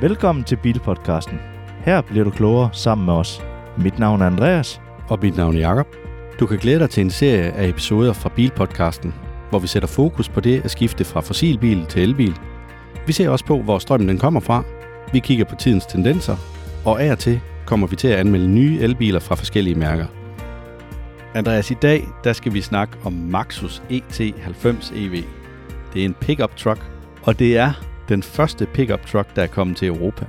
Velkommen til Bilpodcasten. Her bliver du klogere sammen med os. Mit navn er Andreas. Og mit navn er Jakob. Du kan glæde dig til en serie af episoder fra Bilpodcasten, hvor vi sætter fokus på det at skifte fra fossilbil til elbil. Vi ser også på, hvor strømmen den kommer fra. Vi kigger på tidens tendenser, og af og til kommer vi til at anmelde nye elbiler fra forskellige mærker. Andreas, i dag der skal vi snakke om Maxus ET90 EV. Det er en pickup truck, og det er den første pickup truck, der er kommet til Europa.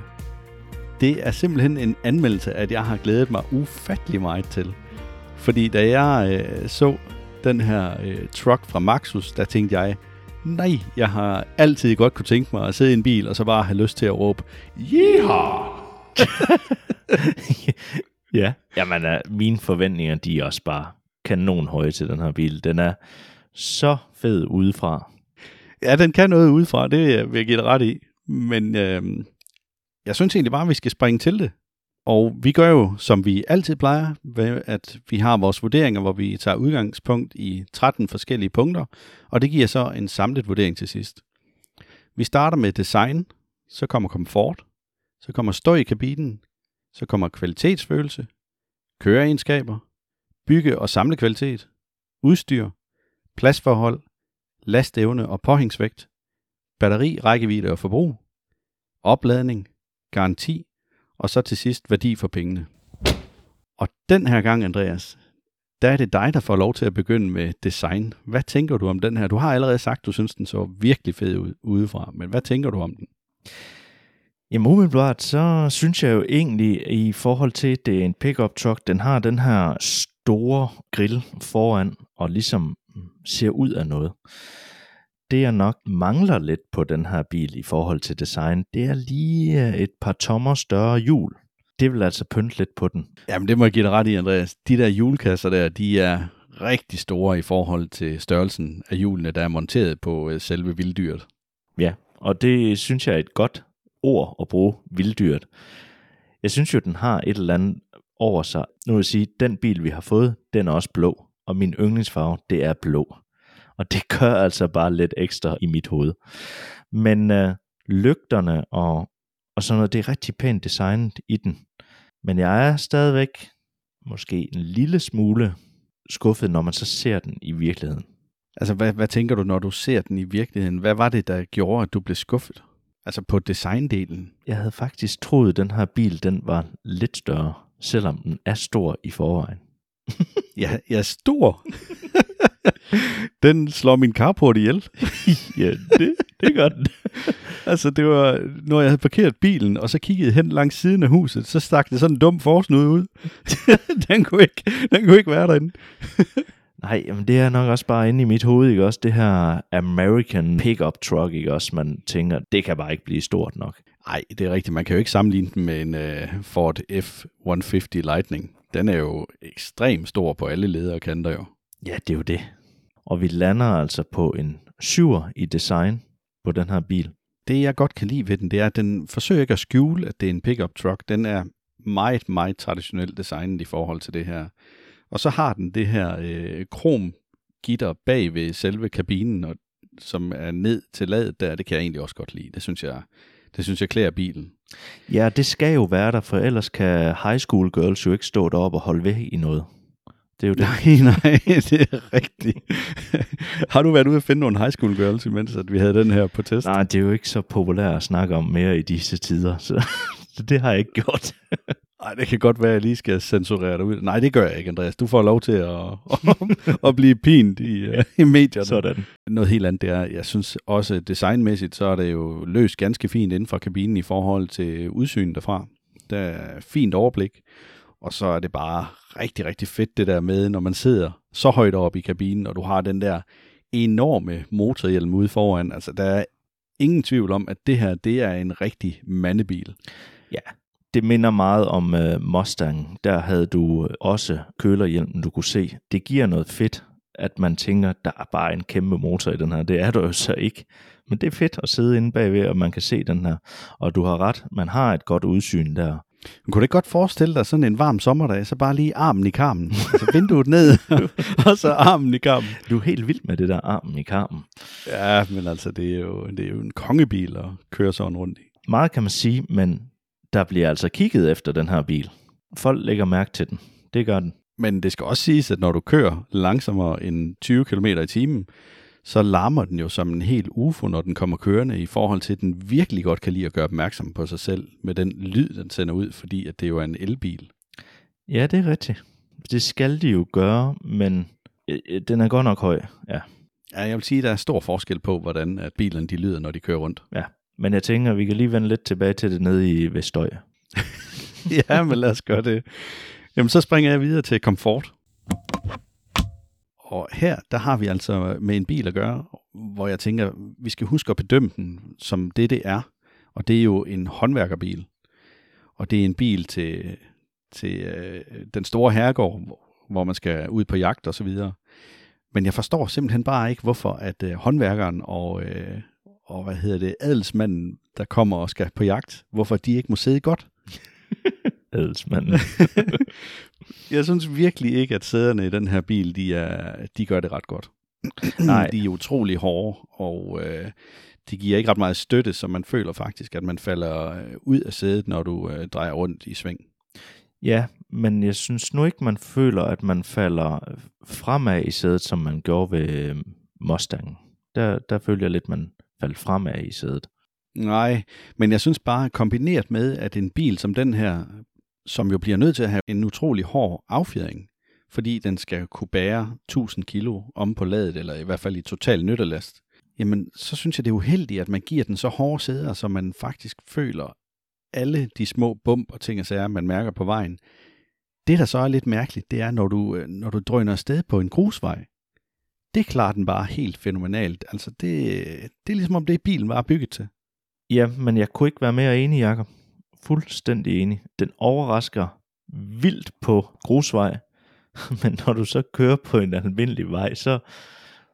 Det er simpelthen en anmeldelse, at jeg har glædet mig ufattelig meget til. Fordi da jeg øh, så den her øh, truck fra Maxus, der tænkte jeg, nej, jeg har altid godt kunne tænke mig at sidde i en bil, og så bare have lyst til at råbe, Yeehaw! ja, jamen uh, mine forventninger, de er også bare kanon høje til den her bil. Den er så fed udefra. Ja, den kan noget udefra, det vil jeg give dig ret i. Men øh, jeg synes egentlig bare, at vi skal springe til det. Og vi gør jo, som vi altid plejer, ved at vi har vores vurderinger, hvor vi tager udgangspunkt i 13 forskellige punkter, og det giver så en samlet vurdering til sidst. Vi starter med design, så kommer komfort, så kommer støj i kabinen, så kommer kvalitetsfølelse, køreegenskaber, bygge- og samlekvalitet, udstyr, pladsforhold, lastevne og påhængsvægt, batteri, rækkevidde og forbrug, opladning, garanti og så til sidst værdi for pengene. Og den her gang, Andreas, der er det dig, der får lov til at begynde med design. Hvad tænker du om den her? Du har allerede sagt, du synes, den så virkelig fed ud udefra, men hvad tænker du om den? Jamen umiddelbart, så synes jeg jo egentlig, i forhold til, at det er en pickup truck, den har den her store grill foran, og ligesom ser ud af noget. Det jeg nok mangler lidt på den her bil i forhold til design, det er lige et par tommer større hjul. Det vil altså pynte lidt på den. Jamen det må jeg give dig ret i, Andreas. De der hjulkasser der, de er rigtig store i forhold til størrelsen af hjulene, der er monteret på øh, selve vilddyret. Ja, og det synes jeg er et godt ord at bruge, vilddyret. Jeg synes jo, den har et eller andet over sig. Nu vil jeg sige, den bil, vi har fået, den er også blå, og min yndlingsfarve, det er blå. Og det gør altså bare lidt ekstra i mit hoved. Men øh, lygterne og, og sådan noget, det er rigtig pænt designet i den. Men jeg er stadigvæk måske en lille smule skuffet, når man så ser den i virkeligheden. Altså, hvad, hvad tænker du, når du ser den i virkeligheden? Hvad var det, der gjorde, at du blev skuffet? Altså på designdelen? Jeg havde faktisk troet, at den her bil, den var lidt større, selvom den er stor i forvejen. Ja, jeg er stor. den slår min carport ihjel. ja, det, det gør den. altså, det var, når jeg havde parkeret bilen, og så kiggede hen langs siden af huset, så stak det sådan en dum forsnud ud. den, kunne ikke, den kunne ikke være derinde. Nej, men det er nok også bare inde i mit hoved, ikke også? Det her American pickup truck, ikke også? Man tænker, det kan bare ikke blive stort nok. Nej, det er rigtigt. Man kan jo ikke sammenligne den med en uh, Ford F-150 Lightning. Den er jo ekstremt stor på alle ledere og kanter jo. Ja, det er jo det. Og vi lander altså på en syver i design på den her bil. Det jeg godt kan lide ved den, det er, at den forsøger ikke at skjule, at det er en pickup truck. Den er meget, meget traditionelt designet i forhold til det her. Og så har den det her øh, krom gitter bag ved selve kabinen, og, som er ned til ladet der. Det kan jeg egentlig også godt lide. Det synes jeg, det synes jeg klæder bilen. Ja, det skal jo være der, for ellers kan high school girls jo ikke stå deroppe og holde ved i noget. Det er jo det. Nej, nej, det er rigtigt. har du været ude at finde nogle high school girls, imens at vi havde den her på test? Nej, det er jo ikke så populært at snakke om mere i disse tider, så, så det har jeg ikke gjort. Nej, det kan godt være, at jeg lige skal censurere dig ud. Nej, det gør jeg ikke, Andreas. Du får lov til at, at, at blive pint i, uh, i medierne. Sådan. Noget helt andet, det er, jeg synes også designmæssigt, så er det jo løst ganske fint inden for kabinen i forhold til udsynet derfra. Der er fint overblik, og så er det bare rigtig, rigtig fedt det der med, når man sidder så højt oppe i kabinen, og du har den der enorme motorhjelm ude foran. Altså, der er ingen tvivl om, at det her, det er en rigtig mandebil. Ja, det minder meget om uh, Mustang. Der havde du også kølerhjelmen, du kunne se. Det giver noget fedt, at man tænker, der er bare en kæmpe motor i den her. Det er der jo så ikke. Men det er fedt at sidde inde bagved, og man kan se den her. Og du har ret, man har et godt udsyn der. Men kunne du ikke godt forestille dig sådan en varm sommerdag, så bare lige armen i karmen, altså vinduet ned, og så armen i karmen. Du er helt vild med det der armen i karmen. Ja, men altså, det er jo, det er jo en kongebil at køre sådan rundt i. meget kan man sige, men der bliver altså kigget efter den her bil. Folk lægger mærke til den. Det gør den. Men det skal også siges, at når du kører langsommere end 20 km i timen, så larmer den jo som en helt UFO, når den kommer kørende, i forhold til, at den virkelig godt kan lide at gøre opmærksom på sig selv med den lyd, den sender ud, fordi at det jo er en elbil. Ja, det er rigtigt. Det skal de jo gøre, men øh, øh, den er godt nok høj. Ja. Ja, jeg vil sige, at der er stor forskel på, hvordan at bilerne de lyder, når de kører rundt. ja. Men jeg tænker, at vi kan lige vende lidt tilbage til det nede i Vestøj. ja, men lad os gøre det. Jamen, så springer jeg videre til komfort. Og her, der har vi altså med en bil at gøre, hvor jeg tænker, vi skal huske at bedømme den som det, det er. Og det er jo en håndværkerbil. Og det er en bil til, til øh, den store herregård, hvor man skal ud på jagt og så videre. Men jeg forstår simpelthen bare ikke, hvorfor at øh, håndværkeren og, øh, og hvad hedder det, adelsmanden, der kommer og skal på jagt, hvorfor de ikke må sidde godt. Adelsmanden. jeg synes virkelig ikke, at sæderne i den her bil, de, er, de gør det ret godt. Nej. De er utrolig hårde, og øh, de giver ikke ret meget støtte, så man føler faktisk, at man falder øh, ud af sædet, når du øh, drejer rundt i sving. Ja, men jeg synes nu ikke, man føler, at man falder fremad i sædet, som man gjorde ved øh, Mustang. Der, der føler jeg lidt, man faldt fremad i sædet. Nej, men jeg synes bare, kombineret med, at en bil som den her, som jo bliver nødt til at have en utrolig hård affjedring, fordi den skal kunne bære 1000 kilo om på ladet, eller i hvert fald i total nyttelast, jamen så synes jeg, det er uheldigt, at man giver den så hårde sæder, så man faktisk føler alle de små bump og ting og sager, man mærker på vejen. Det, der så er lidt mærkeligt, det er, når du, øh, når du drøner afsted på en grusvej. Det klarer den bare helt fænomenalt. Altså, det, det er ligesom om det bilen var bygget til. Ja, men jeg kunne ikke være mere enig, Jacob. Fuldstændig enig. Den overrasker vildt på grusvej, men når du så kører på en almindelig vej, så,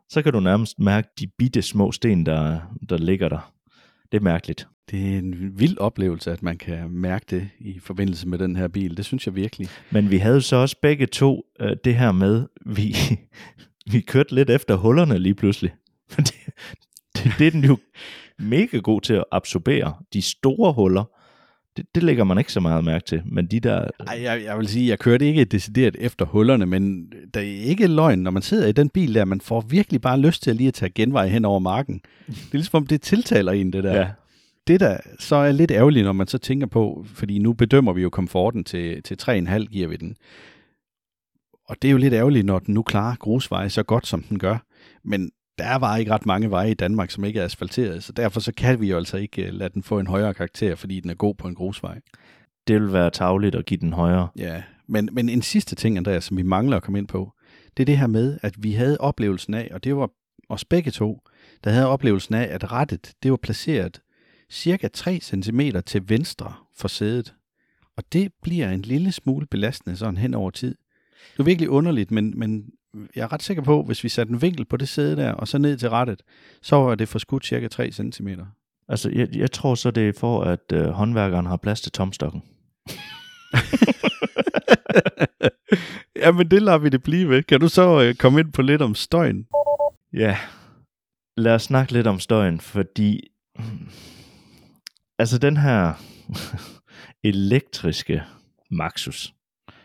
så kan du nærmest mærke de bitte små sten, der, der ligger der. Det er mærkeligt. Det er en vild oplevelse, at man kan mærke det i forbindelse med den her bil. Det synes jeg virkelig. Men vi havde så også begge to øh, det her med, vi, vi kørte lidt efter hullerne lige pludselig. det, det, det er den jo mega god til at absorbere. De store huller, det, det lægger man ikke så meget mærke til. Men de der... Ej, jeg, jeg vil sige, jeg kørte ikke decideret efter hullerne, men der er ikke løgn, når man sidder i den bil der, man får virkelig bare lyst til at lige at tage genvej hen over marken. Det er ligesom, om det tiltaler en, det der. Ja, Det der så er lidt ærgerligt, når man så tænker på, fordi nu bedømmer vi jo komforten til, til 3,5 giver vi den. Og det er jo lidt ærgerligt, når den nu klarer grusveje så godt, som den gør. Men der er bare ikke ret mange veje i Danmark, som ikke er asfalteret, så derfor så kan vi jo altså ikke øh, lade den få en højere karakter, fordi den er god på en grusvej. det vil være tavligt at give den højere. Ja, men, men en sidste ting, Andreas, som vi mangler at komme ind på, det er det her med, at vi havde oplevelsen af, og det var os begge to, der havde oplevelsen af, at rettet, det var placeret cirka 3 cm til venstre for sædet. Og det bliver en lille smule belastende sådan hen over tid. Det er virkelig underligt, men, men jeg er ret sikker på, hvis vi satte en vinkel på det sæde der, og så ned til rettet, så var det forskudt cirka 3 cm. Altså, jeg, jeg tror så, det er for, at øh, håndværkeren har plads til tomstokken. ja, men det lader vi det blive ved. Kan du så øh, komme ind på lidt om støjen? Ja, lad os snakke lidt om støjen, fordi altså den her elektriske Maxus,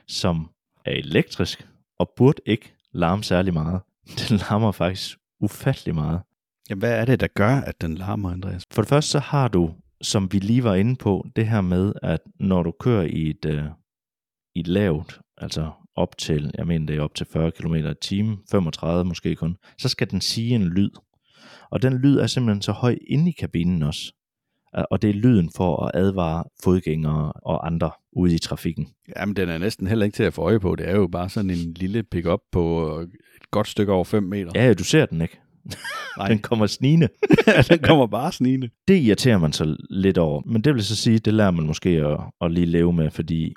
som er elektrisk og burde ikke larme særlig meget, den larmer faktisk ufattelig meget. Jamen, hvad er det, der gør, at den larmer, Andreas? For det første så har du, som vi lige var inde på, det her med, at når du kører i et, øh, i et lavt, altså op til, jeg mener det er op til 40 km i timen, 35 måske kun, så skal den sige en lyd. Og den lyd er simpelthen så høj inde i kabinen også. Øh, Og det er lyden for at advare fodgængere og andre ude i trafikken. Jamen, den er næsten heller ikke til at få øje på. Det er jo bare sådan en lille pickup på øh, et godt stykke over 5 meter. Ja, du ser den ikke. Nej. Den kommer snigende. den kommer bare snigende. Det irriterer man så lidt over. Men det vil så sige, det lærer man måske at, at lige leve med, fordi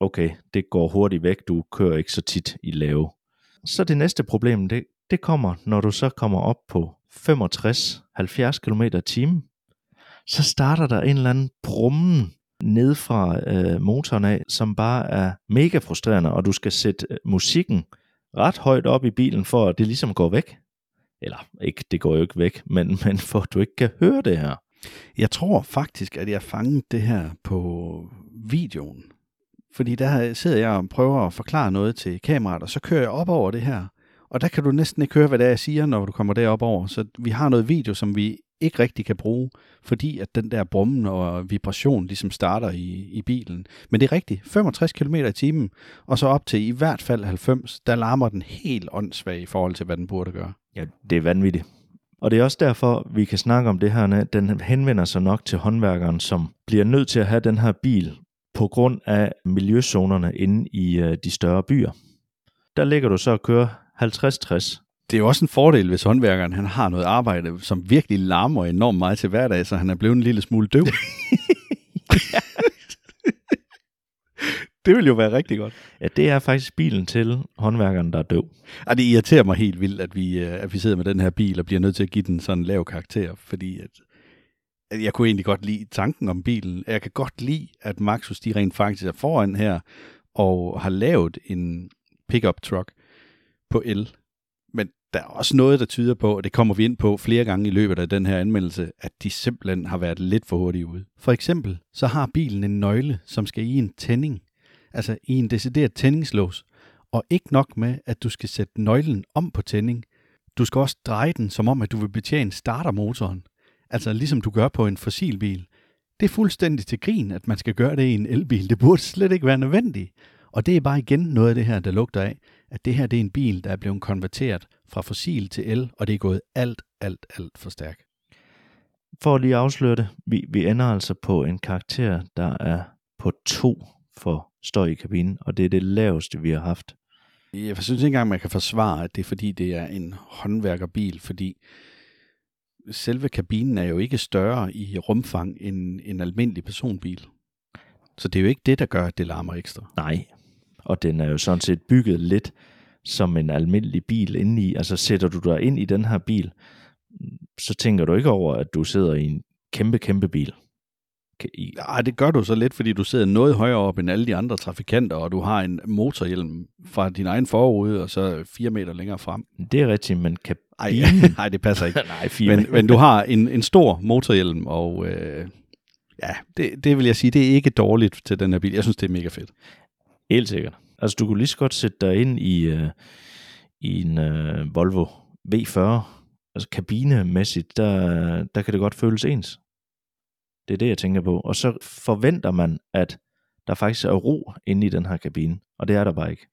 okay, det går hurtigt væk, du kører ikke så tit i lave. Så det næste problem, det, det kommer, når du så kommer op på 65-70 km i timen. Så starter der en eller anden brummen ned fra øh, motoren af, som bare er mega frustrerende, og du skal sætte øh, musikken ret højt op i bilen, for at det ligesom går væk. Eller ikke, det går jo ikke væk, men, men for at du ikke kan høre det her. Jeg tror faktisk, at jeg fangede det her på videoen. Fordi der sidder jeg og prøver at forklare noget til kameraet, og så kører jeg op over det her. Og der kan du næsten ikke høre, hvad det er, jeg siger, når du kommer derop over. Så vi har noget video, som vi ikke rigtig kan bruge, fordi at den der brummen og vibration ligesom starter i, i bilen. Men det er rigtigt, 65 km i timen, og så op til i hvert fald 90, der larmer den helt åndssvag i forhold til, hvad den burde gøre. Ja, det er vanvittigt. Og det er også derfor, vi kan snakke om det her, at den henvender sig nok til håndværkeren, som bliver nødt til at have den her bil på grund af miljøzonerne inde i øh, de større byer. Der ligger du så og kører 50-60. Det er jo også en fordel, hvis håndværkeren han har noget arbejde, som virkelig larmer enormt meget til hverdag, så han er blevet en lille smule døv. det vil jo være rigtig godt. Ja, det er faktisk bilen til håndværkeren, der er døv. Ja, det irriterer mig helt vildt, at vi, øh, at vi sidder med den her bil og bliver nødt til at give den sådan en lav karakter, fordi at, at jeg kunne egentlig godt lide tanken om bilen. Jeg kan godt lide, at Maxus de rent faktisk er foran her og har lavet en pickup truck på el. Der er også noget, der tyder på, og det kommer vi ind på flere gange i løbet af den her anmeldelse, at de simpelthen har været lidt for hurtige ude. For eksempel, så har bilen en nøgle, som skal i en tænding altså i en decideret tændingslås. Og ikke nok med, at du skal sætte nøglen om på tænding. Du skal også dreje den, som om at du vil betjene startermotoren. Altså ligesom du gør på en fossilbil. Det er fuldstændig til grin, at man skal gøre det i en elbil. Det burde slet ikke være nødvendigt. Og det er bare igen noget af det her, der lugter af, at det her det er en bil, der er blevet konverteret fra fossil til el, og det er gået alt, alt, alt for stærkt. For at lige afsløre det, vi, vi ender altså på en karakter, der er på to for støj i kabinen, og det er det laveste, vi har haft. Jeg synes ikke engang, man kan forsvare, at det er fordi, det er en håndværkerbil, fordi selve kabinen er jo ikke større i rumfang end en almindelig personbil. Så det er jo ikke det, der gør, at det larmer ekstra. Nej, og den er jo sådan set bygget lidt som en almindelig bil indeni. Altså sætter du dig ind i den her bil, så tænker du ikke over, at du sidder i en kæmpe, kæmpe bil i... Ja, det gør du så lidt, fordi du sidder noget højere op end alle de andre trafikanter, og du har en motorhjelm fra din egen forrude, og så fire meter længere frem. Det er rigtigt, men kan... Ej, nej, det passer ikke. nej, fire men, men du har en, en stor motorhjelm, og øh, ja, det, det vil jeg sige, det er ikke dårligt til den her bil. Jeg synes, det er mega fedt. Helt sikkert. Altså, du kunne lige så godt sætte dig ind i, øh, i en øh, Volvo V40, altså kabinemæssigt, der, der kan det godt føles ens. Det er det, jeg tænker på. Og så forventer man, at der faktisk er ro inde i den her kabine, og det er der bare ikke.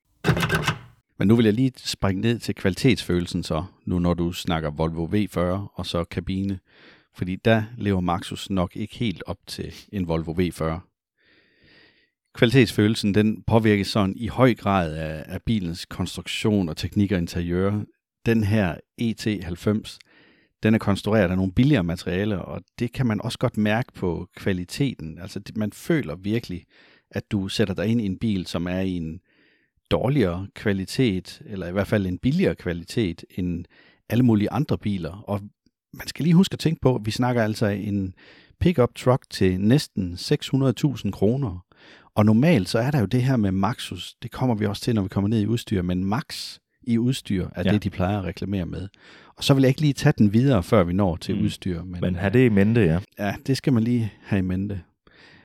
Men nu vil jeg lige springe ned til kvalitetsfølelsen så, nu når du snakker Volvo V40 og så kabine. Fordi der lever Maxus nok ikke helt op til en Volvo V40. Kvalitetsfølelsen den påvirkes sådan i høj grad af, af bilens konstruktion og teknik og interiør. Den her ET90 den er konstrueret af nogle billigere materialer, og det kan man også godt mærke på kvaliteten. Altså man føler virkelig, at du sætter dig ind i en bil, som er i en dårligere kvalitet, eller i hvert fald en billigere kvalitet end alle mulige andre biler. Og man skal lige huske at tænke på, at vi snakker altså en pickup truck til næsten 600.000 kroner. Og normalt så er der jo det her med Maxus, det kommer vi også til, når vi kommer ned i udstyr, men Max i udstyr er ja. det, de plejer at reklamere med. Og så vil jeg ikke lige tage den videre, før vi når til mm. udstyr. Men, men have det i mente, ja. Ja, det skal man lige have i mente.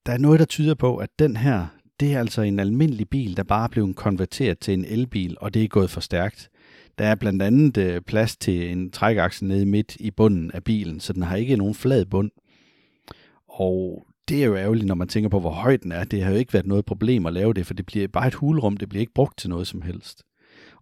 Der er noget, der tyder på, at den her, det er altså en almindelig bil, der bare er blevet konverteret til en elbil, og det er gået for stærkt. Der er blandt andet øh, plads til en trækaksel nede midt i bunden af bilen, så den har ikke nogen flad bund. Og det er jo ærgerligt, når man tænker på, hvor høj den er. Det har jo ikke været noget problem at lave det, for det bliver bare et hulrum, det bliver ikke brugt til noget som helst.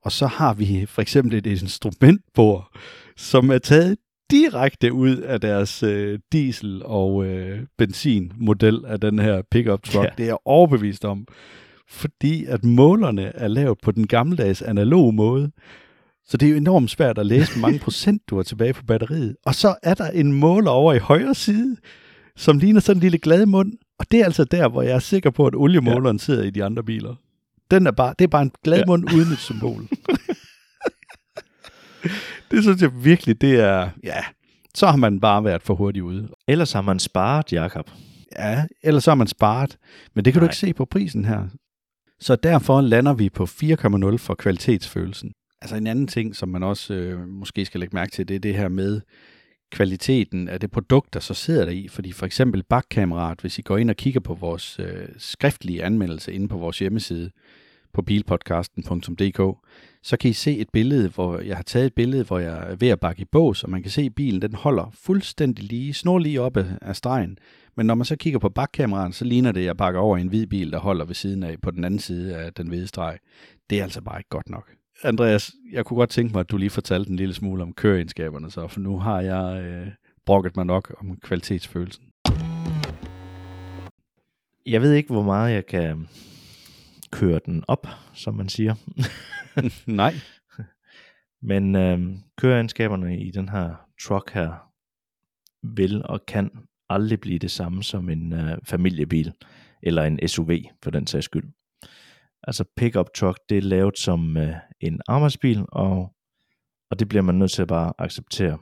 Og så har vi for eksempel et instrumentbord, som er taget direkte ud af deres øh, diesel- og øh, benzinmodel af den her pickup truck. Ja. Det er jeg overbevist om. Fordi at målerne er lavet på den gammeldags analog måde. Så det er jo enormt svært at læse, hvor mange procent du har tilbage på batteriet. Og så er der en måler over i højre side, som ligner sådan en lille glad mund. Og det er altså der, hvor jeg er sikker på, at oliemåleren ja. sidder i de andre biler. Den er bare, det er bare en glad mund ja. uden et symbol. det synes jeg virkelig, det er, ja, så har man bare været for hurtigt ude. Ellers har man sparet, Jakob. Ja, ellers har man sparet. Men det kan Nej. du ikke se på prisen her. Så derfor lander vi på 4,0 for kvalitetsfølelsen. Altså en anden ting, som man også øh, måske skal lægge mærke til, det er det her med kvaliteten af det produkt, der så sidder der i. Fordi for eksempel bakkameraet, hvis I går ind og kigger på vores øh, skriftlige anmeldelse inde på vores hjemmeside på bilpodcasten.dk, så kan I se et billede, hvor jeg har taget et billede, hvor jeg er ved at bakke i bås, og man kan se, at bilen den holder fuldstændig lige, snor lige op af stregen. Men når man så kigger på bakkameraet, så ligner det, at jeg bakker over i en hvid bil, der holder ved siden af på den anden side af den hvide streg. Det er altså bare ikke godt nok. Andreas, jeg kunne godt tænke mig, at du lige fortalte en lille smule om køreegenskaberne, så, for nu har jeg øh, brokket mig nok om kvalitetsfølelsen. Jeg ved ikke, hvor meget jeg kan køre den op, som man siger. Nej. Men øh, køreegenskaberne i den her truck her vil og kan aldrig blive det samme som en øh, familiebil eller en SUV for den sags skyld. Altså pickup truck, det er lavet som øh, en arbejdsbil, og, og det bliver man nødt til at bare acceptere.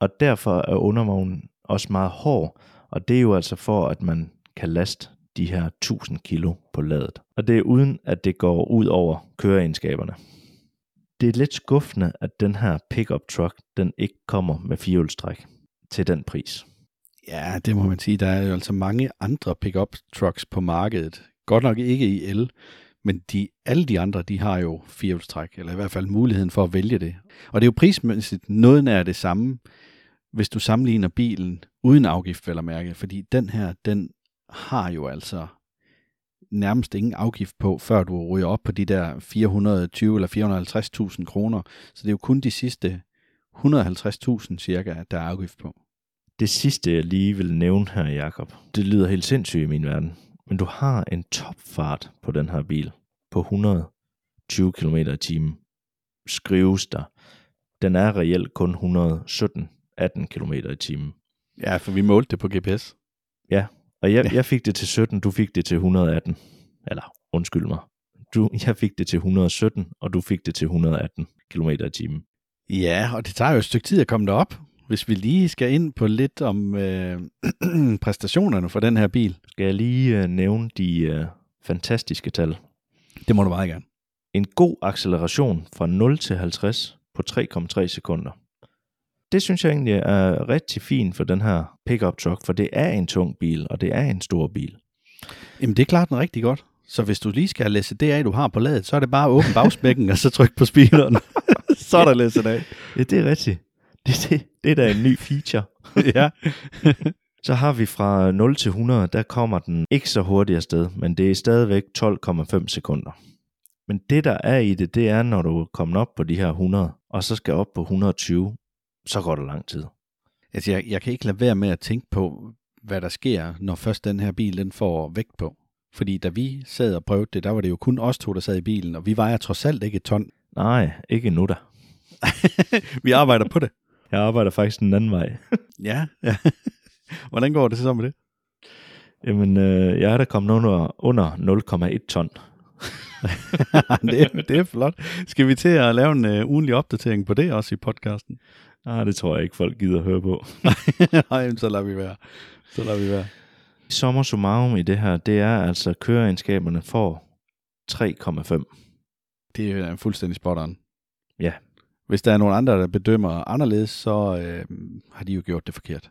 Og derfor er undervognen også meget hård, og det er jo altså for, at man kan laste de her 1000 kilo på ladet. Og det er uden, at det går ud over køreegenskaberne. Det er lidt skuffende, at den her pickup truck, den ikke kommer med firehjulstræk til den pris. Ja, det må man sige. Der er jo altså mange andre pickup trucks på markedet. Godt nok ikke i el, men de, alle de andre, de har jo firehjulstræk, eller i hvert fald muligheden for at vælge det. Og det er jo prismæssigt noget nær det samme, hvis du sammenligner bilen uden afgift, vel at mærke. Fordi den her, den har jo altså nærmest ingen afgift på, før du ryger op på de der 420 eller 450.000 kroner. Så det er jo kun de sidste 150.000 cirka, der er afgift på. Det sidste, jeg lige vil nævne her, Jakob, det lyder helt sindssygt i min verden. Men du har en topfart på den her bil på 120 km i timen. Skrives der. Den er reelt kun 117-18 km i timen. Ja, for vi målte det på GPS. Ja, og jeg, jeg fik det til 17, du fik det til 118. Eller, undskyld mig. Du, jeg fik det til 117, og du fik det til 118 km i timen. Ja, og det tager jo et stykke tid at komme derop. Hvis vi lige skal ind på lidt om øh, præstationerne for den her bil. Skal jeg lige øh, nævne de øh, fantastiske tal? Det må du meget gerne. En god acceleration fra 0 til 50 på 3,3 sekunder. Det synes jeg egentlig er rigtig fint for den her pickup truck, for det er en tung bil, og det er en stor bil. Jamen det klarer den rigtig godt. Så hvis du lige skal læse det af, du har på ladet, så er det bare at åbne bagspækken, og så tryk på speederen. så er der læsset af. Ja, det er rigtigt. Det, det, det er da en ny feature. ja. så har vi fra 0 til 100, der kommer den ikke så hurtigt afsted, men det er stadigvæk 12,5 sekunder. Men det der er i det, det er, når du kommer op på de her 100, og så skal op på 120, så går det lang tid. Altså, jeg, jeg kan ikke lade være med at tænke på, hvad der sker, når først den her bil den får vægt på. Fordi da vi sad og prøvede det, der var det jo kun os to, der sad i bilen, og vi vejer trods alt ikke et ton. Nej, ikke nu da. vi arbejder på det. Jeg arbejder faktisk den anden vej. ja, ja. Hvordan går det så med det? Jamen, øh, jeg er da kommet under, under 0,1 ton. det, er, det er flot. Skal vi til at lave en uh, ugenlig opdatering på det også i podcasten? Nej, det tror jeg ikke, folk gider at høre på. Nej, så lader vi være. Så lader vi være. Sommer summarum i det her, det er altså køreegenskaberne for 3,5. Det er en fuldstændig spot on. Ja. Hvis der er nogen andre, der bedømmer anderledes, så øh, har de jo gjort det forkert.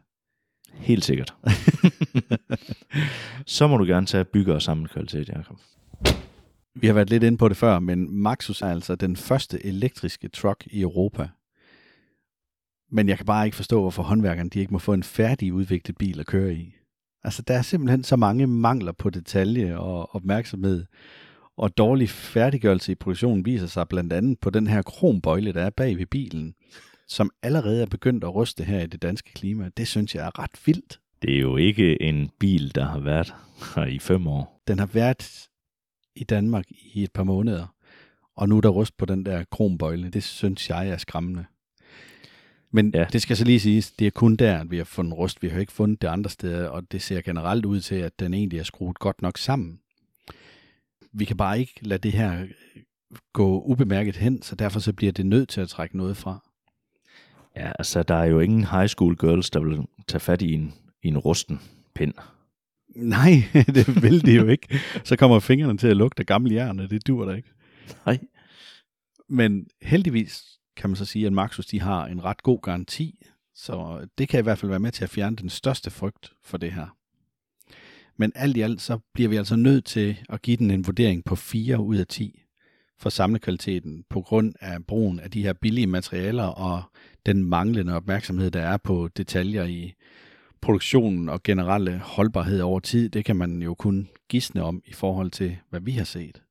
Helt sikkert. så må du gerne tage bygge og samle kvalitet, Jacob. Vi har været lidt inde på det før, men Maxus er altså den første elektriske truck i Europa. Men jeg kan bare ikke forstå, hvorfor håndværkerne de ikke må få en færdig udviklet bil at køre i. Altså, der er simpelthen så mange mangler på detalje og opmærksomhed. Og dårlig færdiggørelse i produktionen viser sig blandt andet på den her krombøjle, der er bag ved bilen, som allerede er begyndt at ryste her i det danske klima. Det synes jeg er ret vildt. Det er jo ikke en bil, der har været her i fem år. Den har været i Danmark i et par måneder, og nu er der rust på den der krombøjle. Det synes jeg er skræmmende. Men ja. det skal så lige siges, det er kun der, at vi har fundet rust. Vi har ikke fundet det andre steder, og det ser generelt ud til, at den egentlig er skruet godt nok sammen. Vi kan bare ikke lade det her gå ubemærket hen, så derfor så bliver det nødt til at trække noget fra. Ja, altså der er jo ingen high school girls, der vil tage fat i en, i en rusten pind. Nej, det vil de jo ikke. Så kommer fingrene til at lugte gamle jern, og det dur der ikke. Nej. Men heldigvis kan man så sige, at Maxus de har en ret god garanti, Så det kan i hvert fald være med til at fjerne den største frygt for det her. Men alt i alt, så bliver vi altså nødt til at give den en vurdering på 4 ud af 10 for samlekvaliteten på grund af brugen af de her billige materialer og den manglende opmærksomhed, der er på detaljer i produktionen og generelle holdbarhed over tid. Det kan man jo kun gisne om i forhold til, hvad vi har set.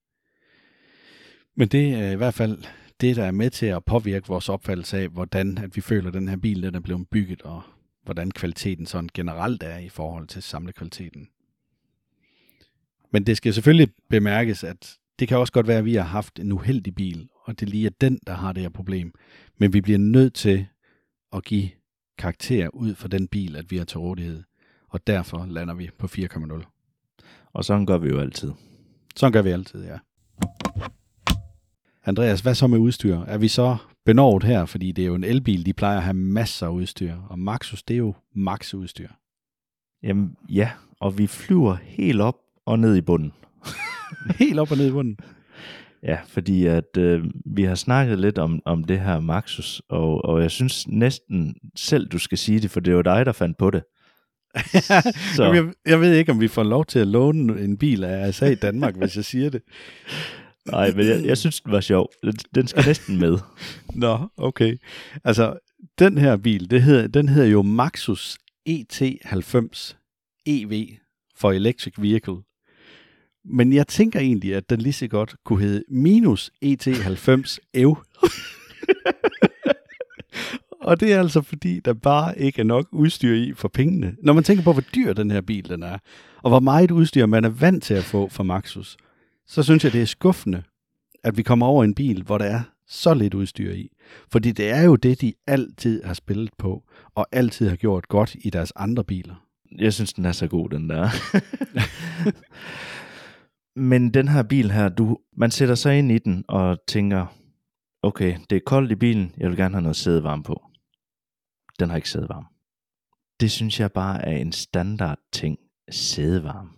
Men det er i hvert fald det, der er med til at påvirke vores opfattelse af, hvordan at vi føler, at den her bil den er blevet bygget, og hvordan kvaliteten sådan generelt er i forhold til samlekvaliteten. Men det skal selvfølgelig bemærkes, at det kan også godt være, at vi har haft en uheldig bil, og det lige er den, der har det her problem. Men vi bliver nødt til at give karakter ud for den bil, at vi har til rådighed. Og derfor lander vi på 4,0. Og sådan gør vi jo altid. Sådan gør vi altid, ja. Andreas, hvad så med udstyr? Er vi så benovet her, fordi det er jo en elbil, de plejer at have masser af udstyr, og Maxus, det er jo max udstyr. Jamen ja, og vi flyver helt op og ned i bunden. helt op og ned i bunden? Ja, fordi at øh, vi har snakket lidt om, om det her Maxus, og, og jeg synes næsten selv, du skal sige det, for det var dig, der fandt på det. Så. jeg, jeg ved ikke, om vi får lov til at låne en bil af ASA i Danmark, hvis jeg siger det. Nej, men jeg, jeg synes, den var sjov. Den, den skal næsten med. Nå, okay. Altså, den her bil, det hedder, den hedder jo Maxus ET90 EV for Electric Vehicle. Men jeg tænker egentlig, at den lige så godt kunne hedde minus ET90 EV. Og det er altså fordi, der bare ikke er nok udstyr i for pengene. Når man tænker på, hvor dyr den her bil den er, og hvor meget udstyr man er vant til at få fra Maxus, så synes jeg, det er skuffende, at vi kommer over en bil, hvor der er så lidt udstyr i. Fordi det er jo det, de altid har spillet på, og altid har gjort godt i deres andre biler. Jeg synes, den er så god, den der. Men den her bil her, du, man sætter sig ind i den og tænker, okay, det er koldt i bilen, jeg vil gerne have noget sædevarme på. Den har ikke sædevarme. Det synes jeg bare er en standard ting, sædevarme.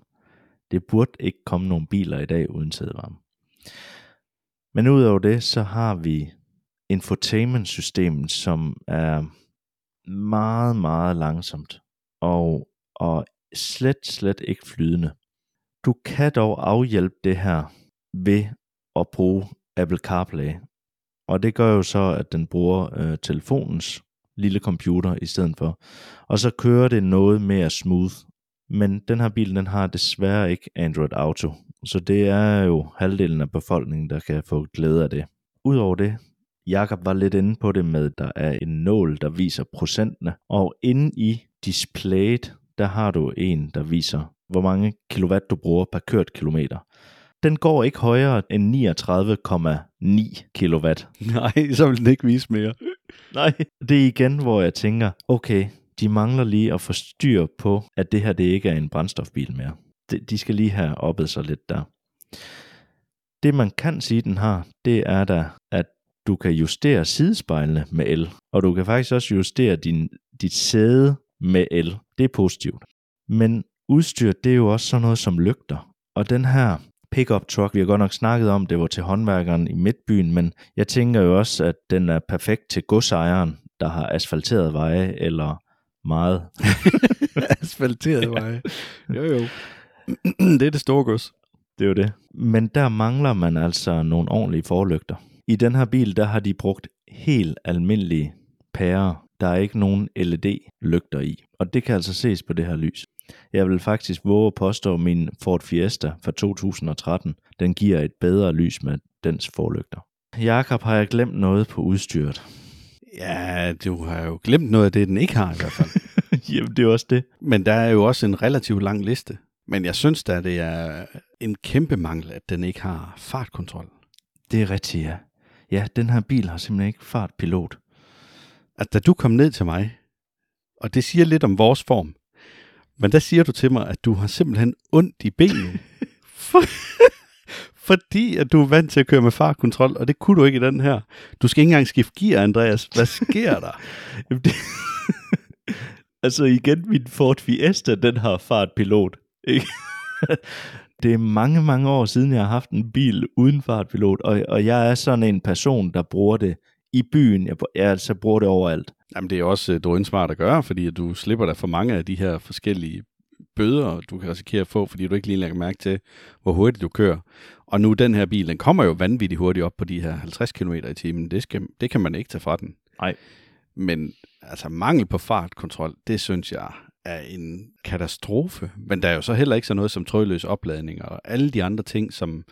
Det burde ikke komme nogen biler i dag uden sædevarme. Men udover det, så har vi infotainment-systemet, som er meget, meget langsomt og, og slet, slet ikke flydende. Du kan dog afhjælpe det her ved at bruge Apple CarPlay. Og det gør jo så, at den bruger øh, telefonens lille computer i stedet for. Og så kører det noget mere smooth. Men den her bil, den har desværre ikke Android Auto. Så det er jo halvdelen af befolkningen, der kan få glæde af det. Udover det, Jakob var lidt inde på det med, at der er en nål, der viser procentene. Og inde i displayet, der har du en, der viser, hvor mange kilowatt du bruger per kørt kilometer. Den går ikke højere end 39,9 kilowatt. Nej, så vil den ikke vise mere. Nej, det er igen, hvor jeg tænker, okay, de mangler lige at få styr på, at det her det ikke er en brændstofbil mere. De skal lige have oppet sig lidt der. Det man kan sige, den har, det er da, at du kan justere sidespejlene med el, og du kan faktisk også justere din, dit sæde med el. Det er positivt. Men udstyr, det er jo også sådan noget som lygter. Og den her pickup truck, vi har godt nok snakket om, det var til håndværkeren i midtbyen, men jeg tænker jo også, at den er perfekt til godsejeren, der har asfalteret veje, eller meget. asfalteret veje. Jo jo. det er det store gods. Det er jo det. Men der mangler man altså nogle ordentlige forlygter. I den her bil, der har de brugt helt almindelige pærer. Der er ikke nogen LED-lygter i. Og det kan altså ses på det her lys. Jeg vil faktisk våge at påstå, at min Ford Fiesta fra 2013, den giver et bedre lys med dens forlygter. Jakob, har jeg glemt noget på udstyret? Ja, du har jo glemt noget af det, den ikke har i hvert fald. Jamen, det er også det. Men der er jo også en relativt lang liste. Men jeg synes da, det er en kæmpe mangel, at den ikke har fartkontrol. Det er rigtigt, ja. Ja, den her bil har simpelthen ikke fartpilot. At da du kom ned til mig, og det siger lidt om vores form, men der siger du til mig, at du har simpelthen ondt i benene. For, fordi at du er vant til at køre med fartkontrol, og det kunne du ikke i den her. Du skal ikke engang skifte gear, Andreas. Hvad sker der? Jamen det... altså igen, min Ford Fiesta, den har fartpilot. Ikke? det er mange, mange år siden, jeg har haft en bil uden fartpilot, og, og jeg er sådan en person, der bruger det i byen. Jeg, jeg altså bruger det overalt. Jamen, det er også øh, drønsmart at gøre, fordi du slipper dig for mange af de her forskellige bøder, du kan risikere at få, fordi du ikke lige lægger mærke til, hvor hurtigt du kører. Og nu den her bil, den kommer jo vanvittigt hurtigt op på de her 50 km i timen. Det, skal, det kan man ikke tage fra den. Nej. Men altså mangel på fartkontrol, det synes jeg er en katastrofe. Men der er jo så heller ikke så noget som trådløs opladning og alle de andre ting, som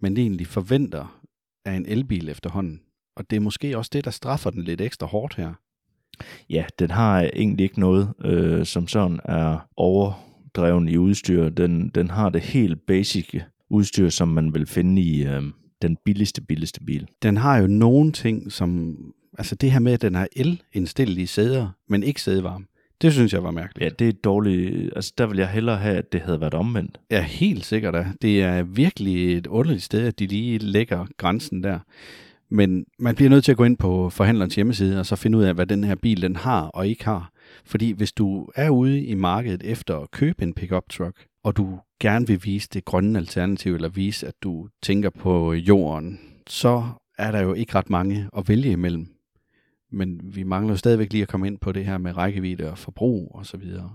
man egentlig forventer af en elbil efterhånden. Og det er måske også det, der straffer den lidt ekstra hårdt her. Ja, den har egentlig ikke noget, øh, som sådan er overdreven i udstyr. Den, den har det helt basic udstyr, som man vil finde i øh, den billigste, billigste bil. Den har jo nogle ting, som... Altså det her med, at den har el-indstillelige sæder, men ikke sædevarme. Det synes jeg var mærkeligt. Ja, det er dårligt. Altså, der vil jeg hellere have, at det havde været omvendt. Ja, helt sikkert. Da. Det er virkelig et underligt sted, at de lige lægger grænsen der. Men man bliver nødt til at gå ind på forhandlerens hjemmeside, og så finde ud af, hvad den her bil den har og ikke har. Fordi hvis du er ude i markedet efter at købe en pickup truck, og du gerne vil vise det grønne alternativ, eller vise, at du tænker på jorden, så er der jo ikke ret mange at vælge imellem. Men vi mangler jo stadigvæk lige at komme ind på det her med rækkevidde og forbrug og så videre.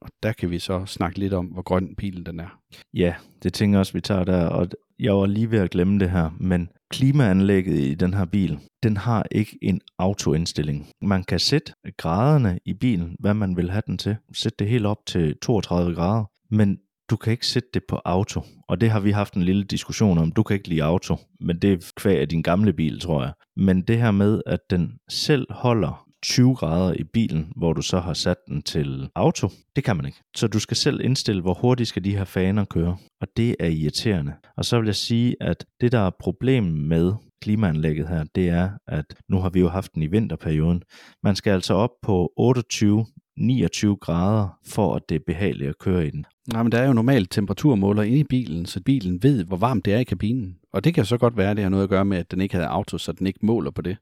Og der kan vi så snakke lidt om, hvor grøn bilen den er. Ja, det tænker jeg også, vi tager der. Og jeg var lige ved at glemme det her, men klimaanlægget i den her bil, den har ikke en autoindstilling. Man kan sætte graderne i bilen, hvad man vil have den til. Sætte det helt op til 32 grader. Men du kan ikke sætte det på auto, og det har vi haft en lille diskussion om. Du kan ikke lide auto, men det er kvæg af din gamle bil, tror jeg. Men det her med, at den selv holder 20 grader i bilen, hvor du så har sat den til auto, det kan man ikke. Så du skal selv indstille, hvor hurtigt skal de her faner køre, og det er irriterende. Og så vil jeg sige, at det der er problemet med klimaanlægget her, det er, at nu har vi jo haft den i vinterperioden. Man skal altså op på 28 29 grader, for at det er behageligt at køre i den. Nej, men der er jo normalt temperaturmåler inde i bilen, så bilen ved, hvor varmt det er i kabinen. Og det kan så godt være, at det har noget at gøre med, at den ikke havde auto, så den ikke måler på det.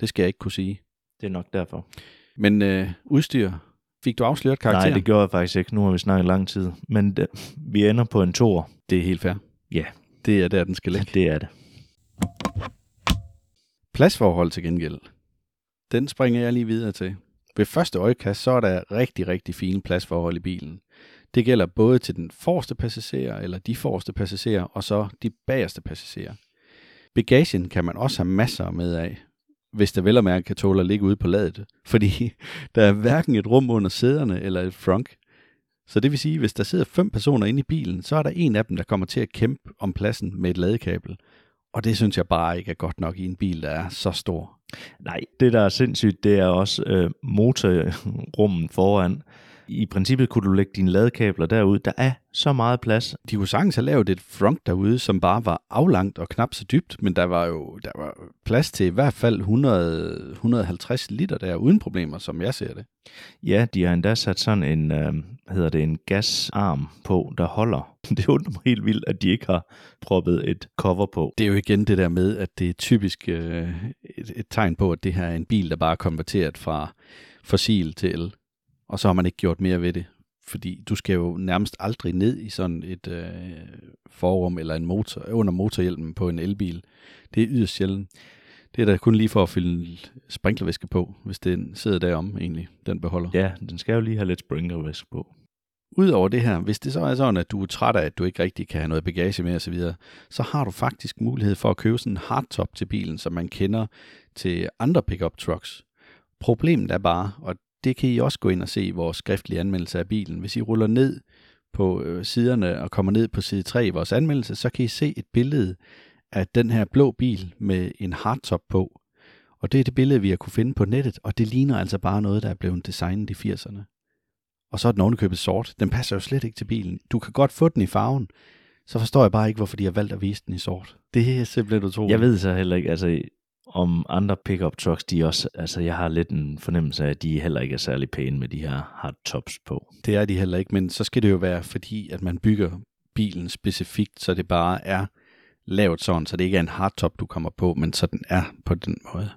Det skal jeg ikke kunne sige. Det er nok derfor. Men øh, udstyr, fik du afsløret karakteren? Nej, det gjorde jeg faktisk ikke. Nu har vi snakket lang tid. Men det, vi ender på en tor. Det er helt fair. Ja. Det er der, den skal ligge. Det er det. Pladsforhold til gengæld. Den springer jeg lige videre til. Ved første øjekast, så er der rigtig, rigtig fine pladsforhold i bilen. Det gælder både til den forreste passager, eller de forreste passagerer, og så de bagerste passagerer. Bagagen kan man også have masser med af, hvis der vel og mærke kan tåle at ligge ude på ladet, fordi der er hverken et rum under sæderne eller et frunk. Så det vil sige, at hvis der sidder fem personer inde i bilen, så er der en af dem, der kommer til at kæmpe om pladsen med et ladekabel. Og det synes jeg bare ikke er godt nok i en bil, der er så stor. Nej, det der er sindssygt, det er også øh, motorrummen foran. I princippet kunne du lægge dine ladekabler derud. Der er så meget plads. De kunne sagtens have lavet et front derude, som bare var aflangt og knap så dybt, men der var jo der var plads til i hvert fald 100, 150 liter der uden problemer, som jeg ser det. Ja, de har endda sat sådan en, øh, hedder det, en gasarm på, der holder. Det undrer mig helt vildt, at de ikke har proppet et cover på. Det er jo igen det der med, at det er typisk øh, et, et tegn på, at det her er en bil, der bare er konverteret fra fossil til el og så har man ikke gjort mere ved det. Fordi du skal jo nærmest aldrig ned i sådan et øh, forrum eller en motor, under motorhjelmen på en elbil. Det er yderst sjældent. Det er da kun lige for at fylde sprinklervæske på, hvis den sidder derom egentlig, den beholder. Ja, den skal jo lige have lidt sprinklervæske på. Udover det her, hvis det så er sådan, at du er træt af, at du ikke rigtig kan have noget bagage med osv., så, så har du faktisk mulighed for at købe sådan en hardtop til bilen, som man kender til andre pickup trucks. Problemet er bare, og det kan I også gå ind og se i vores skriftlige anmeldelse af bilen. Hvis I ruller ned på øh, siderne og kommer ned på side 3 i vores anmeldelse, så kan I se et billede af den her blå bil med en hardtop på. Og det er det billede, vi har kunne finde på nettet, og det ligner altså bare noget, der er blevet designet i 80'erne. Og så er den ovenikøbet sort. Den passer jo slet ikke til bilen. Du kan godt få den i farven, så forstår jeg bare ikke, hvorfor de har valgt at vise den i sort. Det er simpelthen utroligt. Jeg ved så heller ikke, altså om andre pickup trucks, de også, altså jeg har lidt en fornemmelse af, at de heller ikke er særlig pæne med de her hardtops på. Det er de heller ikke, men så skal det jo være fordi, at man bygger bilen specifikt, så det bare er lavet sådan, så det ikke er en hardtop, du kommer på, men så den er på den måde.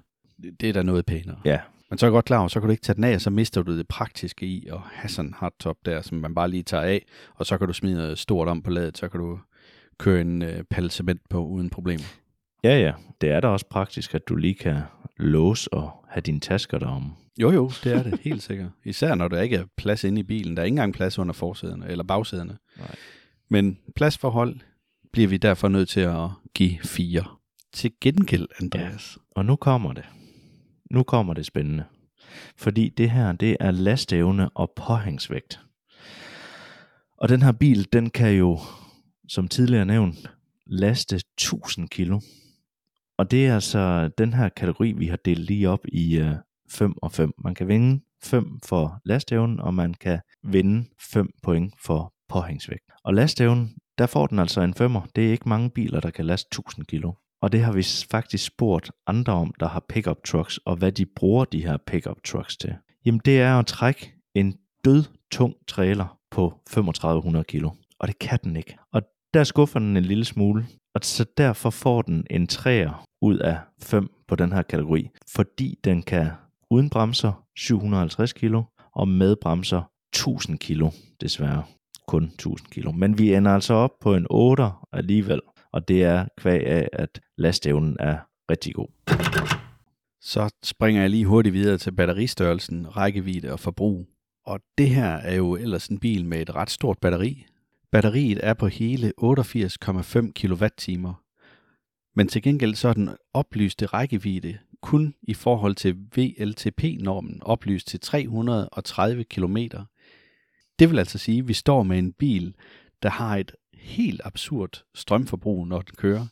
Det er da noget pænere. Ja. Men så er jeg godt klar over, så kan du ikke tage den af, og så mister du det praktiske i at have sådan en hardtop der, som man bare lige tager af, og så kan du smide noget stort om på ladet, så kan du køre en øh, palle cement på uden problemer. Ja, ja. Det er da også praktisk, at du lige kan låse og have dine tasker derom. Jo, jo, det er det, helt sikkert. Især når der ikke er plads inde i bilen. Der er ikke engang plads under forsæderne eller bagsæderne. Nej. Men pladsforhold bliver vi derfor nødt til at give fire. Til gengæld, Andreas. Og nu kommer det. Nu kommer det spændende. Fordi det her, det er lastevne og påhængsvægt. Og den her bil, den kan jo, som tidligere nævnt, laste 1000 kilo. Og det er altså den her kategori, vi har delt lige op i øh, 5 og 5. Man kan vinde 5 for lastevnen, og man kan vinde 5 point for påhængsvægt. Og lastevnen, der får den altså en femmer. Det er ikke mange biler, der kan laste 1000 kilo. Og det har vi faktisk spurgt andre om, der har pickup trucks, og hvad de bruger de her pickup trucks til. Jamen det er at trække en død tung trailer på 3500 kilo. Og det kan den ikke. Og der skuffer den en lille smule. Og så derfor får den en 3'er ud af 5 på den her kategori. Fordi den kan uden bremser 750 kilo, og med bremser 1000 kilo, desværre kun 1000 kilo. Men vi ender altså op på en 8 alligevel, og det er kvæg af, at lastevnen er rigtig god. Så springer jeg lige hurtigt videre til batteristørrelsen, rækkevidde og forbrug. Og det her er jo ellers en bil med et ret stort batteri. Batteriet er på hele 88,5 kWh. Men til gengæld så er den oplyste rækkevidde kun i forhold til VLTP-normen oplyst til 330 km. Det vil altså sige, at vi står med en bil, der har et helt absurd strømforbrug, når den kører.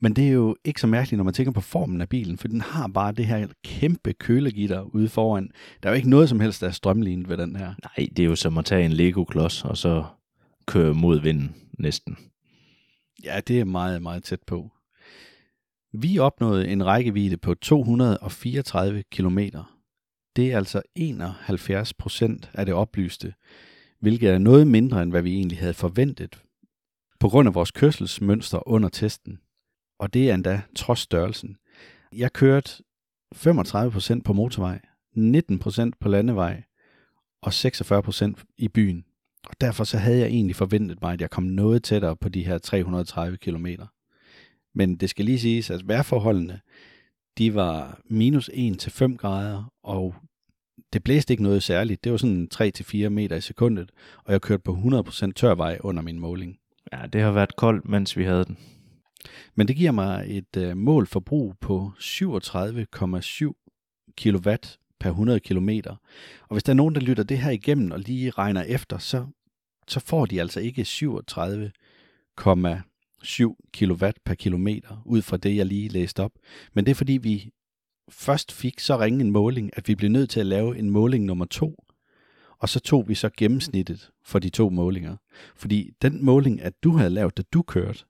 Men det er jo ikke så mærkeligt, når man tænker på formen af bilen, for den har bare det her kæmpe kølegitter ude foran. Der er jo ikke noget som helst, der er strømlignet ved den her. Nej, det er jo som at tage en Lego-klods, og så kører mod vinden næsten. Ja, det er meget, meget tæt på. Vi opnåede en rækkevidde på 234 km. Det er altså 71 procent af det oplyste, hvilket er noget mindre end hvad vi egentlig havde forventet, på grund af vores kørselsmønster under testen. Og det er endda trods størrelsen. Jeg kørte 35 procent på motorvej, 19 procent på landevej og 46 procent i byen. Og derfor så havde jeg egentlig forventet mig, at jeg kom noget tættere på de her 330 kilometer. Men det skal lige siges, at vejrforholdene, de var minus 1 til 5 grader, og det blæste ikke noget særligt. Det var sådan 3-4 meter i sekundet, og jeg kørte på 100% tørvej under min måling. Ja, det har været koldt, mens vi havde den. Men det giver mig et uh, mål forbrug på 37,7 kW per 100 km. Og hvis der er nogen, der lytter det her igennem og lige regner efter, så, så får de altså ikke 37,7 kW per kilometer, ud fra det, jeg lige læste op. Men det er fordi, vi først fik så ringe en måling, at vi blev nødt til at lave en måling nummer to. Og så tog vi så gennemsnittet for de to målinger. Fordi den måling, at du havde lavet, da du kørte,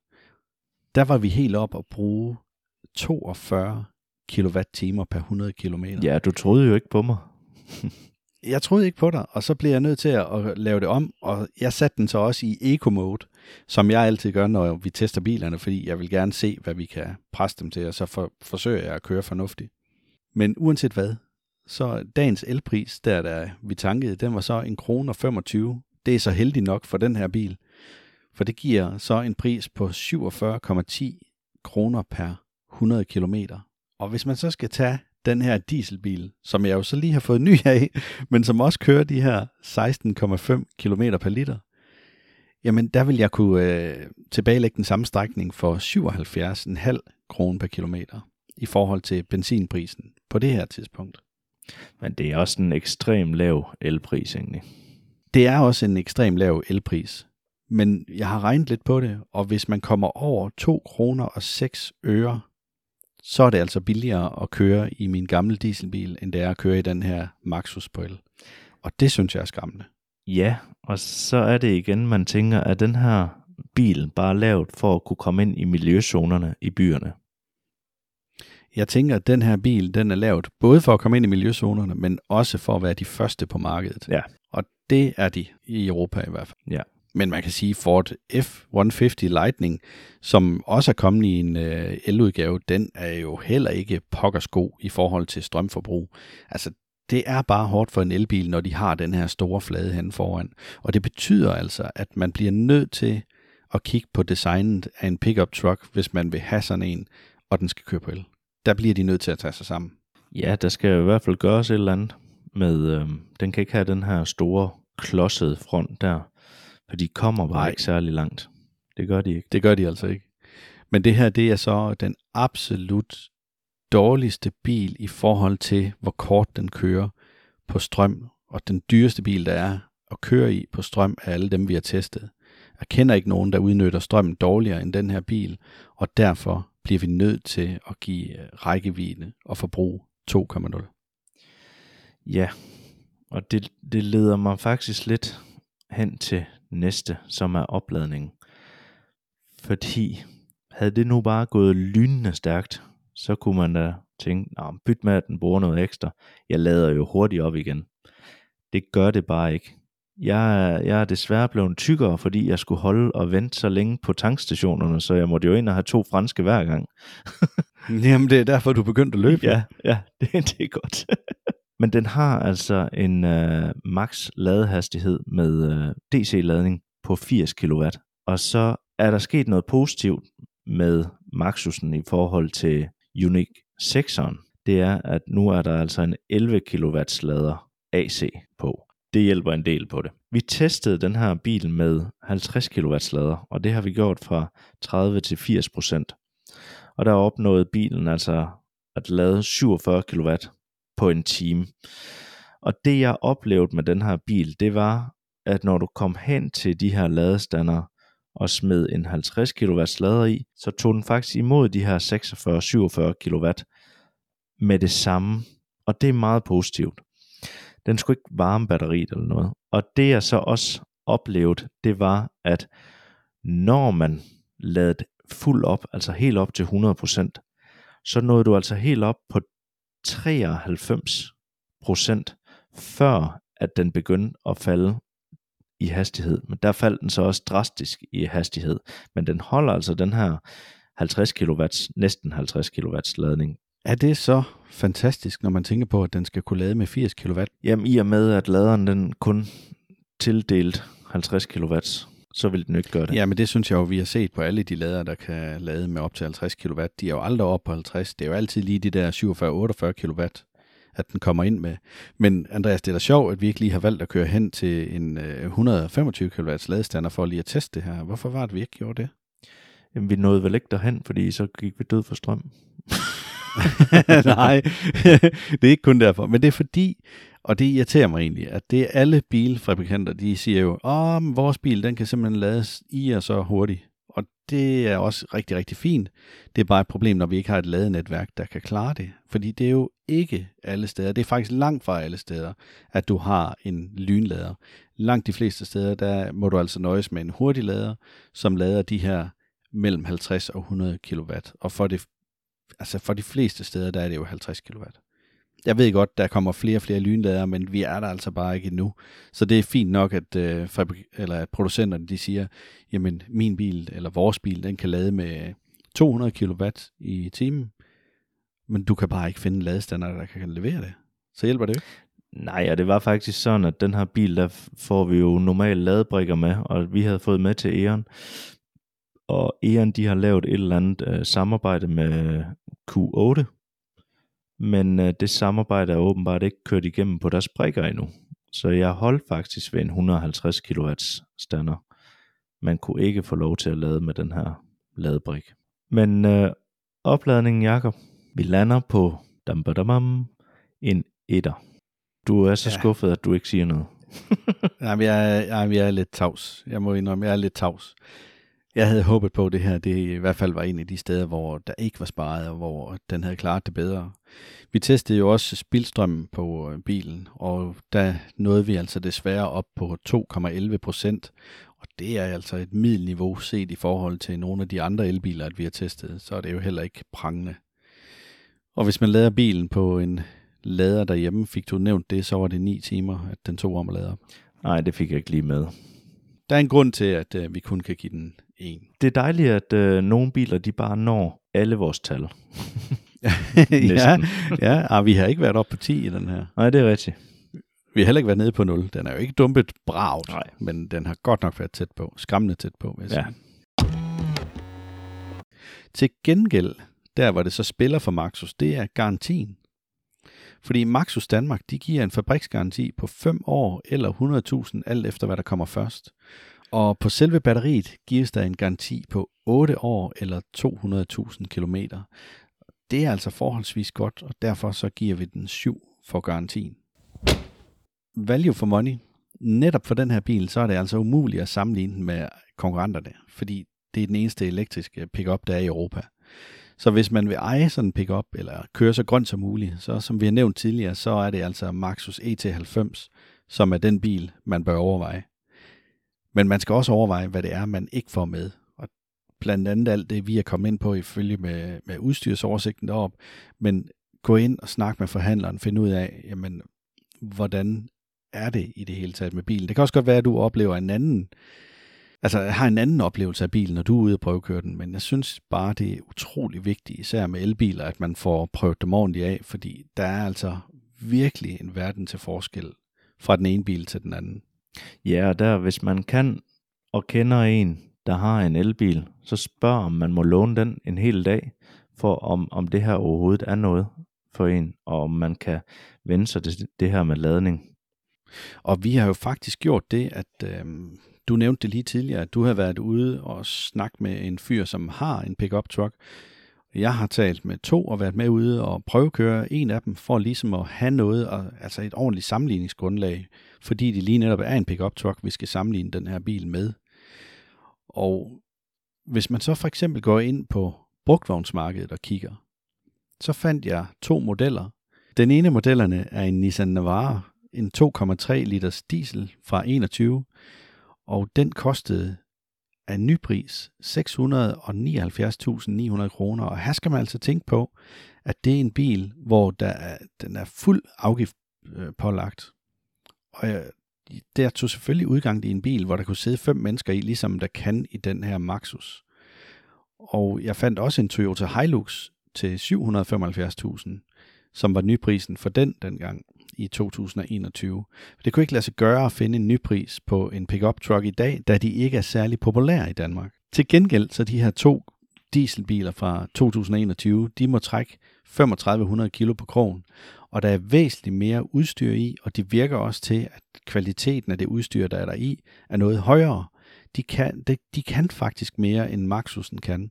der var vi helt op og bruge 42 kWh per 100 km. Ja, du troede jo ikke på mig. jeg troede ikke på dig, og så blev jeg nødt til at, at lave det om, og jeg satte den så også i eco-mode, som jeg altid gør, når vi tester bilerne, fordi jeg vil gerne se, hvad vi kan presse dem til, og så for, forsøger jeg at køre fornuftigt. Men uanset hvad, så dagens elpris, der, der vi tankede, den var så en krone og 25. Det er så heldig nok for den her bil, for det giver så en pris på 47,10 kroner per 100 kilometer. Og hvis man så skal tage den her dieselbil, som jeg jo så lige har fået ny af, men som også kører de her 16,5 km per liter, jamen der vil jeg kunne øh, tilbagelægge den samme strækning for 77,5 kroner per kilometer i forhold til benzinprisen på det her tidspunkt. Men det er også en ekstrem lav elpris egentlig. Det er også en ekstrem lav elpris. Men jeg har regnet lidt på det, og hvis man kommer over 2 kroner og 6 øre, så er det altså billigere at køre i min gamle dieselbil, end det er at køre i den her Maxus på el. Og det synes jeg er skræmmende. Ja, og så er det igen, man tænker, at den her bil bare lavet for at kunne komme ind i miljøzonerne i byerne. Jeg tænker, at den her bil, den er lavet både for at komme ind i miljøzonerne, men også for at være de første på markedet. Ja. Og det er de i Europa i hvert fald. Ja. Men man kan sige, Ford F-150 Lightning, som også er kommet i en øh, eludgave, den er jo heller ikke pokkersko i forhold til strømforbrug. Altså, det er bare hårdt for en elbil, når de har den her store flade hen foran. Og det betyder altså, at man bliver nødt til at kigge på designet af en pickup truck, hvis man vil have sådan en, og den skal køre på el. Der bliver de nødt til at tage sig sammen. Ja, der skal i hvert fald gøres et eller andet med, øh, den kan ikke have den her store klodsede front der, for de kommer bare Nej. ikke særlig langt. Det gør de ikke. Det gør de altså ikke. Men det her, det er så den absolut dårligste bil i forhold til, hvor kort den kører på strøm. Og den dyreste bil, der er at køre i på strøm, er alle dem, vi har testet. Jeg kender ikke nogen, der udnytter strømmen dårligere end den her bil, og derfor bliver vi nødt til at give øh, rækkevidde og forbrug 2,0. Ja, og det, det leder mig faktisk lidt hen til næste, som er opladning. Fordi havde det nu bare gået lynende stærkt, så kunne man da tænke, nah, byt med, at den bruger noget ekstra. Jeg lader jo hurtigt op igen. Det gør det bare ikke. Jeg, er- jeg er desværre blevet tykkere, fordi jeg skulle holde og vente så længe på tankstationerne, så jeg måtte jo ind og have to franske hver gang. Jamen, det er derfor, du begyndte at løbe. Ja, ja, det, det er godt. Men den har altså en øh, max ladehastighed med øh, DC-ladning på 80 kW. Og så er der sket noget positivt med Maxusen i forhold til Unique 6'eren. Det er, at nu er der altså en 11 kW lader AC på. Det hjælper en del på det. Vi testede den her bil med 50 kW lader, og det har vi gjort fra 30 til 80 procent. Og der opnåede bilen altså at lade 47 kW på en time. Og det jeg oplevede med den her bil, det var, at når du kom hen til de her ladestander og smed en 50 kW lader i, så tog den faktisk imod de her 46-47 kW med det samme. Og det er meget positivt. Den skulle ikke varme batteriet eller noget. Og det jeg så også oplevede, det var, at når man ladede fuld op, altså helt op til 100%, så nåede du altså helt op på 93% før at den begyndte at falde i hastighed. Men der faldt den så også drastisk i hastighed. Men den holder altså den her 50 kW, næsten 50 kW ladning. Er det så fantastisk, når man tænker på, at den skal kunne lade med 80 kW? Jamen i og med, at laderen den kun tildelt 50 kW, så vil den ikke gøre det. Ja, men det synes jeg jo, vi har set på alle de lader, der kan lade med op til 50 kW. De er jo aldrig op på 50. Det er jo altid lige de der 47-48 kW, at den kommer ind med. Men Andreas, det er da sjovt, at vi ikke lige har valgt at køre hen til en øh, 125 kW ladestander for lige at teste det her. Hvorfor var det, vi ikke gjorde det? Jamen, vi nåede vel ikke derhen, fordi så gik vi død for strøm. Nej, det er ikke kun derfor. Men det er fordi, og det irriterer mig egentlig, at det er alle bilfabrikanter, de siger jo, at vores bil, den kan simpelthen lades i og så hurtigt. Og det er også rigtig, rigtig fint. Det er bare et problem, når vi ikke har et ladenetværk, der kan klare det. Fordi det er jo ikke alle steder. Det er faktisk langt fra alle steder, at du har en lynlader. Langt de fleste steder, der må du altså nøjes med en hurtig lader, som lader de her mellem 50 og 100 kW. Og for det altså for de fleste steder, der er det jo 50 kW. Jeg ved godt, der kommer flere og flere lynlader, men vi er der altså bare ikke endnu. Så det er fint nok, at, øh, fabrik- eller at producenterne de siger, jamen min bil, eller vores bil, den kan lade med 200 kW i timen, men du kan bare ikke finde en ladestander, der kan levere det. Så hjælper det jo ikke. Nej, og det var faktisk sådan, at den her bil, der får vi jo normalt ladebrikker med, og vi havde fået med til Eon. Og Eon, de har lavet et eller andet øh, samarbejde med Q8, men øh, det samarbejde er åbenbart ikke kørt igennem på deres brikker endnu. Så jeg holdt faktisk ved en 150 kW stander. Man kunne ikke få lov til at lade med den her ladebrik. Men øh, opladningen, Jakob, vi lander på dam, en etter. Du er så Ja. skuffet, at du ikke siger noget. Nej, jeg, jeg, jeg er lidt tavs. Jeg må indrømme, jeg er lidt tavs. Jeg havde håbet på, at det her det i hvert fald var en af de steder, hvor der ikke var sparet, og hvor den havde klaret det bedre. Vi testede jo også spildstrømmen på øh, bilen, og der nåede vi altså desværre op på 2,11 procent. Og det er altså et middelniveau set i forhold til nogle af de andre elbiler, at vi har testet. Så er det jo heller ikke prangende. Og hvis man lader bilen på en lader derhjemme, fik du nævnt det, så var det 9 timer, at den tog om at lade op. Nej, det fik jeg ikke lige med. Der er en grund til, at øh, vi kun kan give den en. Det er dejligt, at øh, nogle biler, de bare når alle vores tal. ja, Næsten. ja ah, vi har ikke været op på 10 i den her. Nej, det er rigtigt. Vi har heller ikke været nede på 0. Den er jo ikke dumpet bragt, Nej. men den har godt nok været tæt på. Skræmmende tæt på, vil jeg Ja. sige. Til gengæld, der hvor det så spiller for Maxus, det er garantien. Fordi Maxus Danmark, de giver en fabriksgaranti på 5 år eller 100.000, alt efter hvad der kommer først. Og på selve batteriet gives der en garanti på 8 år eller 200.000 km. Det er altså forholdsvis godt, og derfor så giver vi den 7 for garantien. Value for money. Netop for den her bil, så er det altså umuligt at sammenligne den med konkurrenterne, fordi det er den eneste elektriske pickup, der er i Europa. Så hvis man vil eje sådan en pickup, eller køre så grønt som muligt, så som vi har nævnt tidligere, så er det altså Maxus ET90, som er den bil, man bør overveje. Men man skal også overveje, hvad det er, man ikke får med. Og blandt andet alt det, vi er kommet ind på ifølge med, med udstyrsoversigten derop. Men gå ind og snak med forhandleren, finde ud af, jamen, hvordan er det i det hele taget med bilen. Det kan også godt være, at du oplever en anden altså, har en anden oplevelse af bilen, når du er ude og prøvekøre den, men jeg synes bare, det er utrolig vigtigt, især med elbiler, at man får prøvet dem ordentligt af, fordi der er altså virkelig en verden til forskel fra den ene bil til den anden. Ja, og der, hvis man kan og kender en, der har en elbil, så spørg, om man må låne den en hel dag, for om, om det her overhovedet er noget for en, og om man kan vende sig til det her med ladning. Og vi har jo faktisk gjort det, at øh, du nævnte det lige tidligere, at du har været ude og snakket med en fyr, som har en pickup truck. Jeg har talt med to og været med ude og prøvekøre en af dem, for ligesom at have noget, altså et ordentligt sammenligningsgrundlag, fordi det lige netop er en pickup truck, vi skal sammenligne den her bil med. Og hvis man så for eksempel går ind på brugtvognsmarkedet og kigger, så fandt jeg to modeller. Den ene af modellerne er en Nissan Navara, en 2,3 liters diesel fra 21, og den kostede af nypris 679.900 kroner. Og her skal man altså tænke på, at det er en bil, hvor der er, den er fuld afgift øh, pålagt. Og jeg, der tog selvfølgelig udgang i en bil, hvor der kunne sidde fem mennesker i, ligesom der kan i den her Maxus. Og jeg fandt også en Toyota Hilux til 775.000, som var nyprisen for den dengang i 2021. Det kunne ikke lade sig gøre at finde en ny pris på en pickup truck i dag, da de ikke er særlig populære i Danmark. Til gengæld så de her to dieselbiler fra 2021, de må trække 3500 kilo på krogen, og der er væsentligt mere udstyr i, og det virker også til, at kvaliteten af det udstyr, der er der i, er noget højere. De kan, de, de kan faktisk mere, end Maxusen kan.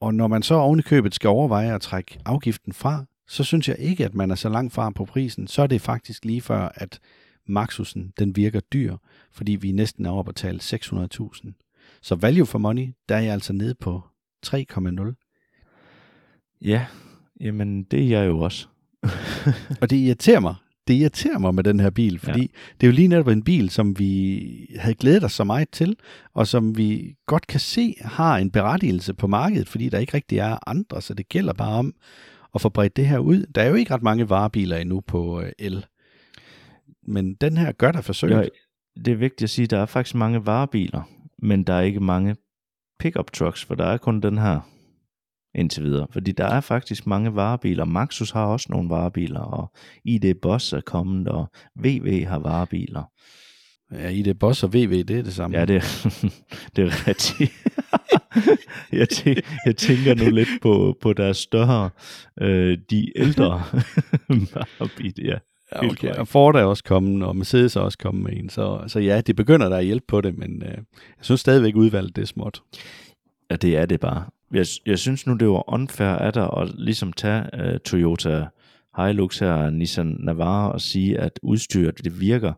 Og når man så oven i købet skal overveje at trække afgiften fra, så synes jeg ikke, at man er så langt fra på prisen. Så er det faktisk lige før, at Maxusen den virker dyr, fordi vi næsten er oppe at tale 600.000. Så value for money, der er jeg altså nede på 3,0. Ja, jamen det er jeg jo også. og det irriterer mig. Det irriterer mig med den her bil, fordi ja. det er jo lige netop en bil, som vi havde glædet os så meget til, og som vi godt kan se har en berettigelse på markedet, fordi der ikke rigtig er andre, så det gælder bare om at få bredt det her ud. Der er jo ikke ret mange varebiler endnu på øh, el. Men den her gør der forsøg. Ja, det er vigtigt at sige, at der er faktisk mange varebiler, men der er ikke mange pickup trucks, for der er kun den her indtil videre. Fordi der er faktisk mange varebiler. Maxus har også nogle varebiler, og ID Boss er kommet, og VV har varebiler. Ja, ID Boss og VV, det er det samme. Ja, det, det er rigtigt. jeg, tæ- jeg tænker nu lidt på, på deres større, øh, de ældre varebiler, ja. Ja, okay. Og Ford er også kommet, og Mercedes er også kommet med en. Så, så ja, det begynder der at hjælpe på det, men øh, jeg synes stadigvæk udvalget det er småt. Ja, det er det bare. Jeg, jeg synes nu, det var unfair af dig at ligesom tage uh, Toyota Hilux her, Nissan Navara, og sige, at udstyret det virker.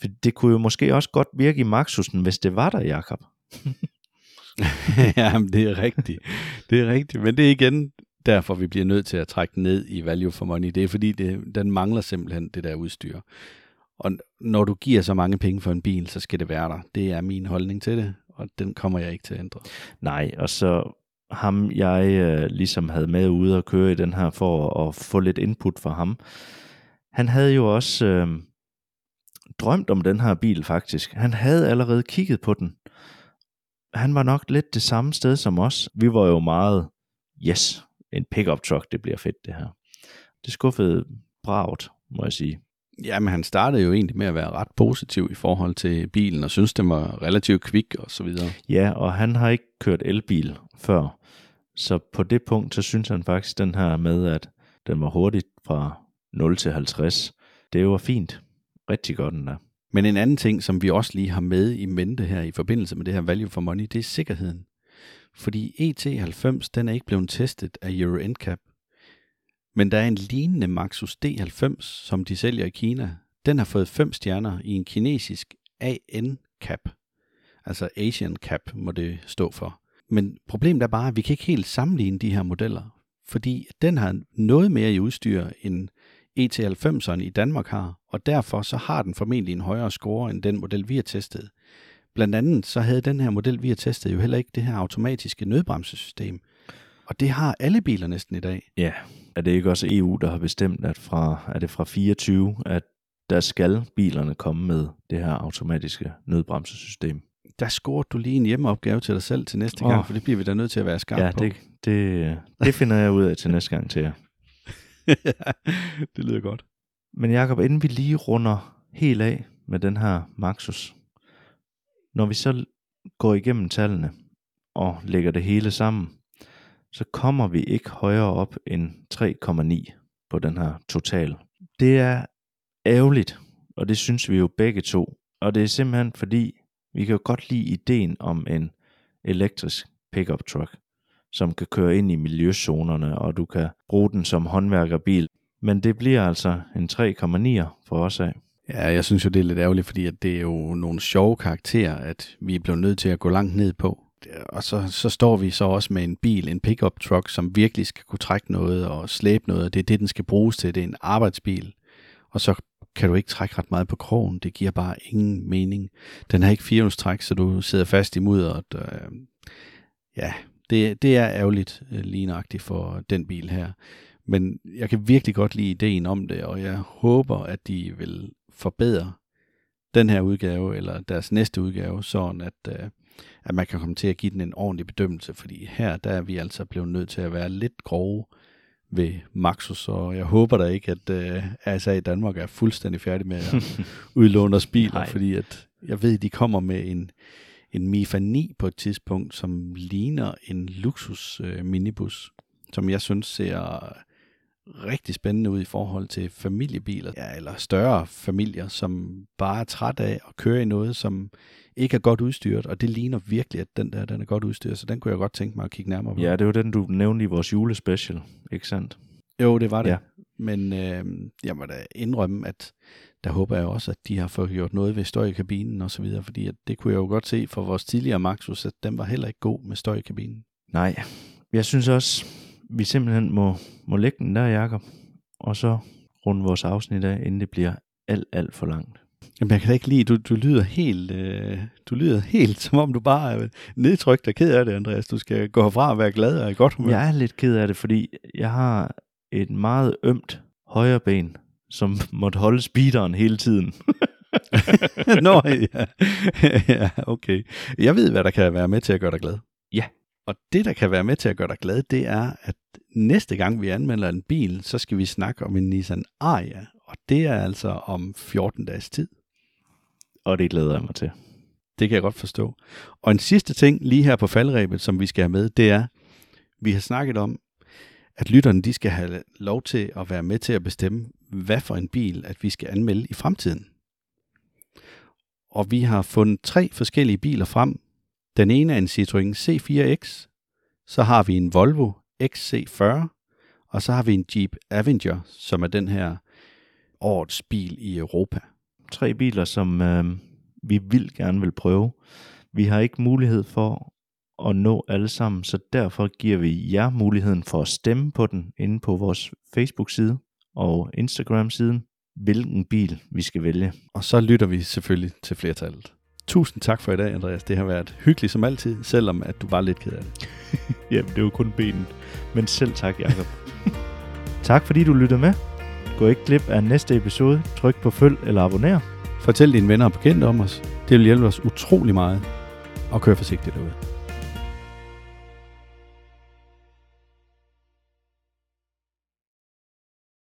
For det kunne jo måske også godt virke i Maxusen, hvis det var der, Jakob. ja, det er rigtigt. Det er rigtigt. Men det er igen derfor, vi bliver nødt til at trække ned i value for money. Det er fordi, det, den mangler simpelthen det der udstyr. Og når du giver så mange penge for en bil, så skal det være der. Det er min holdning til det, og den kommer jeg ikke til at ændre. Nej, og så ham, jeg øh, ligesom havde med ude og køre i den her for at få lidt input fra ham. Han havde jo også øh, drømt om den her bil faktisk. Han havde allerede kigget på den. Han var nok lidt det samme sted som os. Vi var jo meget, yes, en pickup truck, det bliver fedt det her. Det skuffede bragt, må jeg sige. Ja, men han startede jo egentlig med at være ret positiv i forhold til bilen, og synes, den var relativt kvik og så videre. Ja, og han har ikke kørt elbil før. Så på det punkt, så synes han faktisk, den her med, at den var hurtigt fra 0 til 50, det var fint. Rigtig godt den der. Men en anden ting, som vi også lige har med i mente her i forbindelse med det her value for money, det er sikkerheden. Fordi ET90, den er ikke blevet testet af Euro NCAP. Men der er en lignende Maxus D90, som de sælger i Kina. Den har fået 5 stjerner i en kinesisk AN-cap. Altså Asian Cap må det stå for. Men problemet er bare, at vi kan ikke helt sammenligne de her modeller. Fordi den har noget mere i udstyr end ET90'eren i Danmark har, og derfor så har den formentlig en højere score end den model, vi har testet. Blandt andet så havde den her model, vi har testet, jo heller ikke det her automatiske nødbremsesystem. Og det har alle biler næsten i dag. Ja, er det ikke også EU, der har bestemt, at fra, er det fra 24, at der skal bilerne komme med det her automatiske nødbremsesystem? Der scorer du lige en hjemmeopgave til dig selv til næste oh. gang, for det bliver vi da nødt til at være skarpe ja, på. det, det, det finder jeg ud af til næste gang til jer. det lyder godt. Men Jacob, inden vi lige runder helt af med den her Maxus, når vi så går igennem tallene og lægger det hele sammen, så kommer vi ikke højere op end 3,9 på den her total. Det er ærgerligt, og det synes vi jo begge to. Og det er simpelthen fordi, vi kan jo godt lide ideen om en elektrisk pickup truck, som kan køre ind i miljøzonerne, og du kan bruge den som håndværkerbil. Men det bliver altså en 3,9 for os af. Ja, jeg synes jo, det er lidt ærgerligt, fordi at det er jo nogle sjove karakterer, at vi er blevet nødt til at gå langt ned på. Og så, så står vi så også med en bil, en pickup truck, som virkelig skal kunne trække noget og slæbe noget, det er det, den skal bruges til. Det er en arbejdsbil. Og så kan du ikke trække ret meget på krogen. Det giver bare ingen mening. Den har ikke firehjulstræk, så du sidder fast i mudderet. Øh, ja, det, det er ærgerligt øh, lignagtigt for den bil her. Men jeg kan virkelig godt lide ideen om det, og jeg håber, at de vil forbedre den her udgave, eller deres næste udgave, sådan at, øh, at man kan komme til at give den en ordentlig bedømmelse, fordi her der er vi altså blevet nødt til at være lidt grove ved Maxus, og jeg håber da ikke, at øh, ASA i Danmark er fuldstændig færdig med at udlåne os biler, Nej. fordi at jeg ved, at de kommer med en, en Mifa 9 på et tidspunkt, som ligner en luksus øh, minibus, som jeg synes ser rigtig spændende ud i forhold til familiebiler, ja, eller større familier, som bare er træt af at køre i noget, som ikke er godt udstyret, og det ligner virkelig, at den der den er godt udstyret, så den kunne jeg godt tænke mig at kigge nærmere på. Ja, det var den, du nævnte i vores julespecial, ikke sandt? Jo, det var det. Ja. Men øh, jeg må da indrømme, at der håber jeg også, at de har fået gjort noget ved støj i kabinen og så videre, fordi at det kunne jeg jo godt se for vores tidligere Maxus, at den var heller ikke god med støj i kabinen. Nej, jeg synes også, vi simpelthen må, må lægge den der, Jacob, og så runde vores afsnit af, inden det bliver alt, alt for langt. Jamen, jeg kan da ikke lide, du, du lyder helt, øh, du lyder helt, som om du bare er nedtrykt og ked af det, Andreas. Du skal gå herfra og være glad og i godt humør. Jeg er lidt ked af det, fordi jeg har et meget ømt højre ben, som måtte holde speederen hele tiden. Nå, ja. ja, okay. Jeg ved, hvad der kan være med til at gøre dig glad. Ja. Og det, der kan være med til at gøre dig glad, det er, at næste gang vi anmelder en bil, så skal vi snakke om en Nissan Ariya. Og det er altså om 14 dages tid. Og det glæder jeg mig til. Det kan jeg godt forstå. Og en sidste ting lige her på faldrebet, som vi skal have med, det er, vi har snakket om, at lytterne de skal have lov til at være med til at bestemme, hvad for en bil, at vi skal anmelde i fremtiden. Og vi har fundet tre forskellige biler frem. Den ene er en Citroën C4X, så har vi en Volvo XC40, og så har vi en Jeep Avenger, som er den her årets bil i Europa. Tre biler, som øh, vi vil gerne vil prøve. Vi har ikke mulighed for at nå alle sammen, så derfor giver vi jer muligheden for at stemme på den inde på vores Facebook-side og Instagram-siden, hvilken bil vi skal vælge. Og så lytter vi selvfølgelig til flertallet. Tusind tak for i dag, Andreas. Det har været hyggeligt som altid, selvom at du var lidt ked af det. Jamen, det var kun benen. Men selv tak, Jacob. tak fordi du lyttede med. Gå ikke glip af næste episode. Tryk på følg eller abonner. Fortæl dine venner og bekendte om os. Det vil hjælpe os utrolig meget. Og kør forsigtigt derude.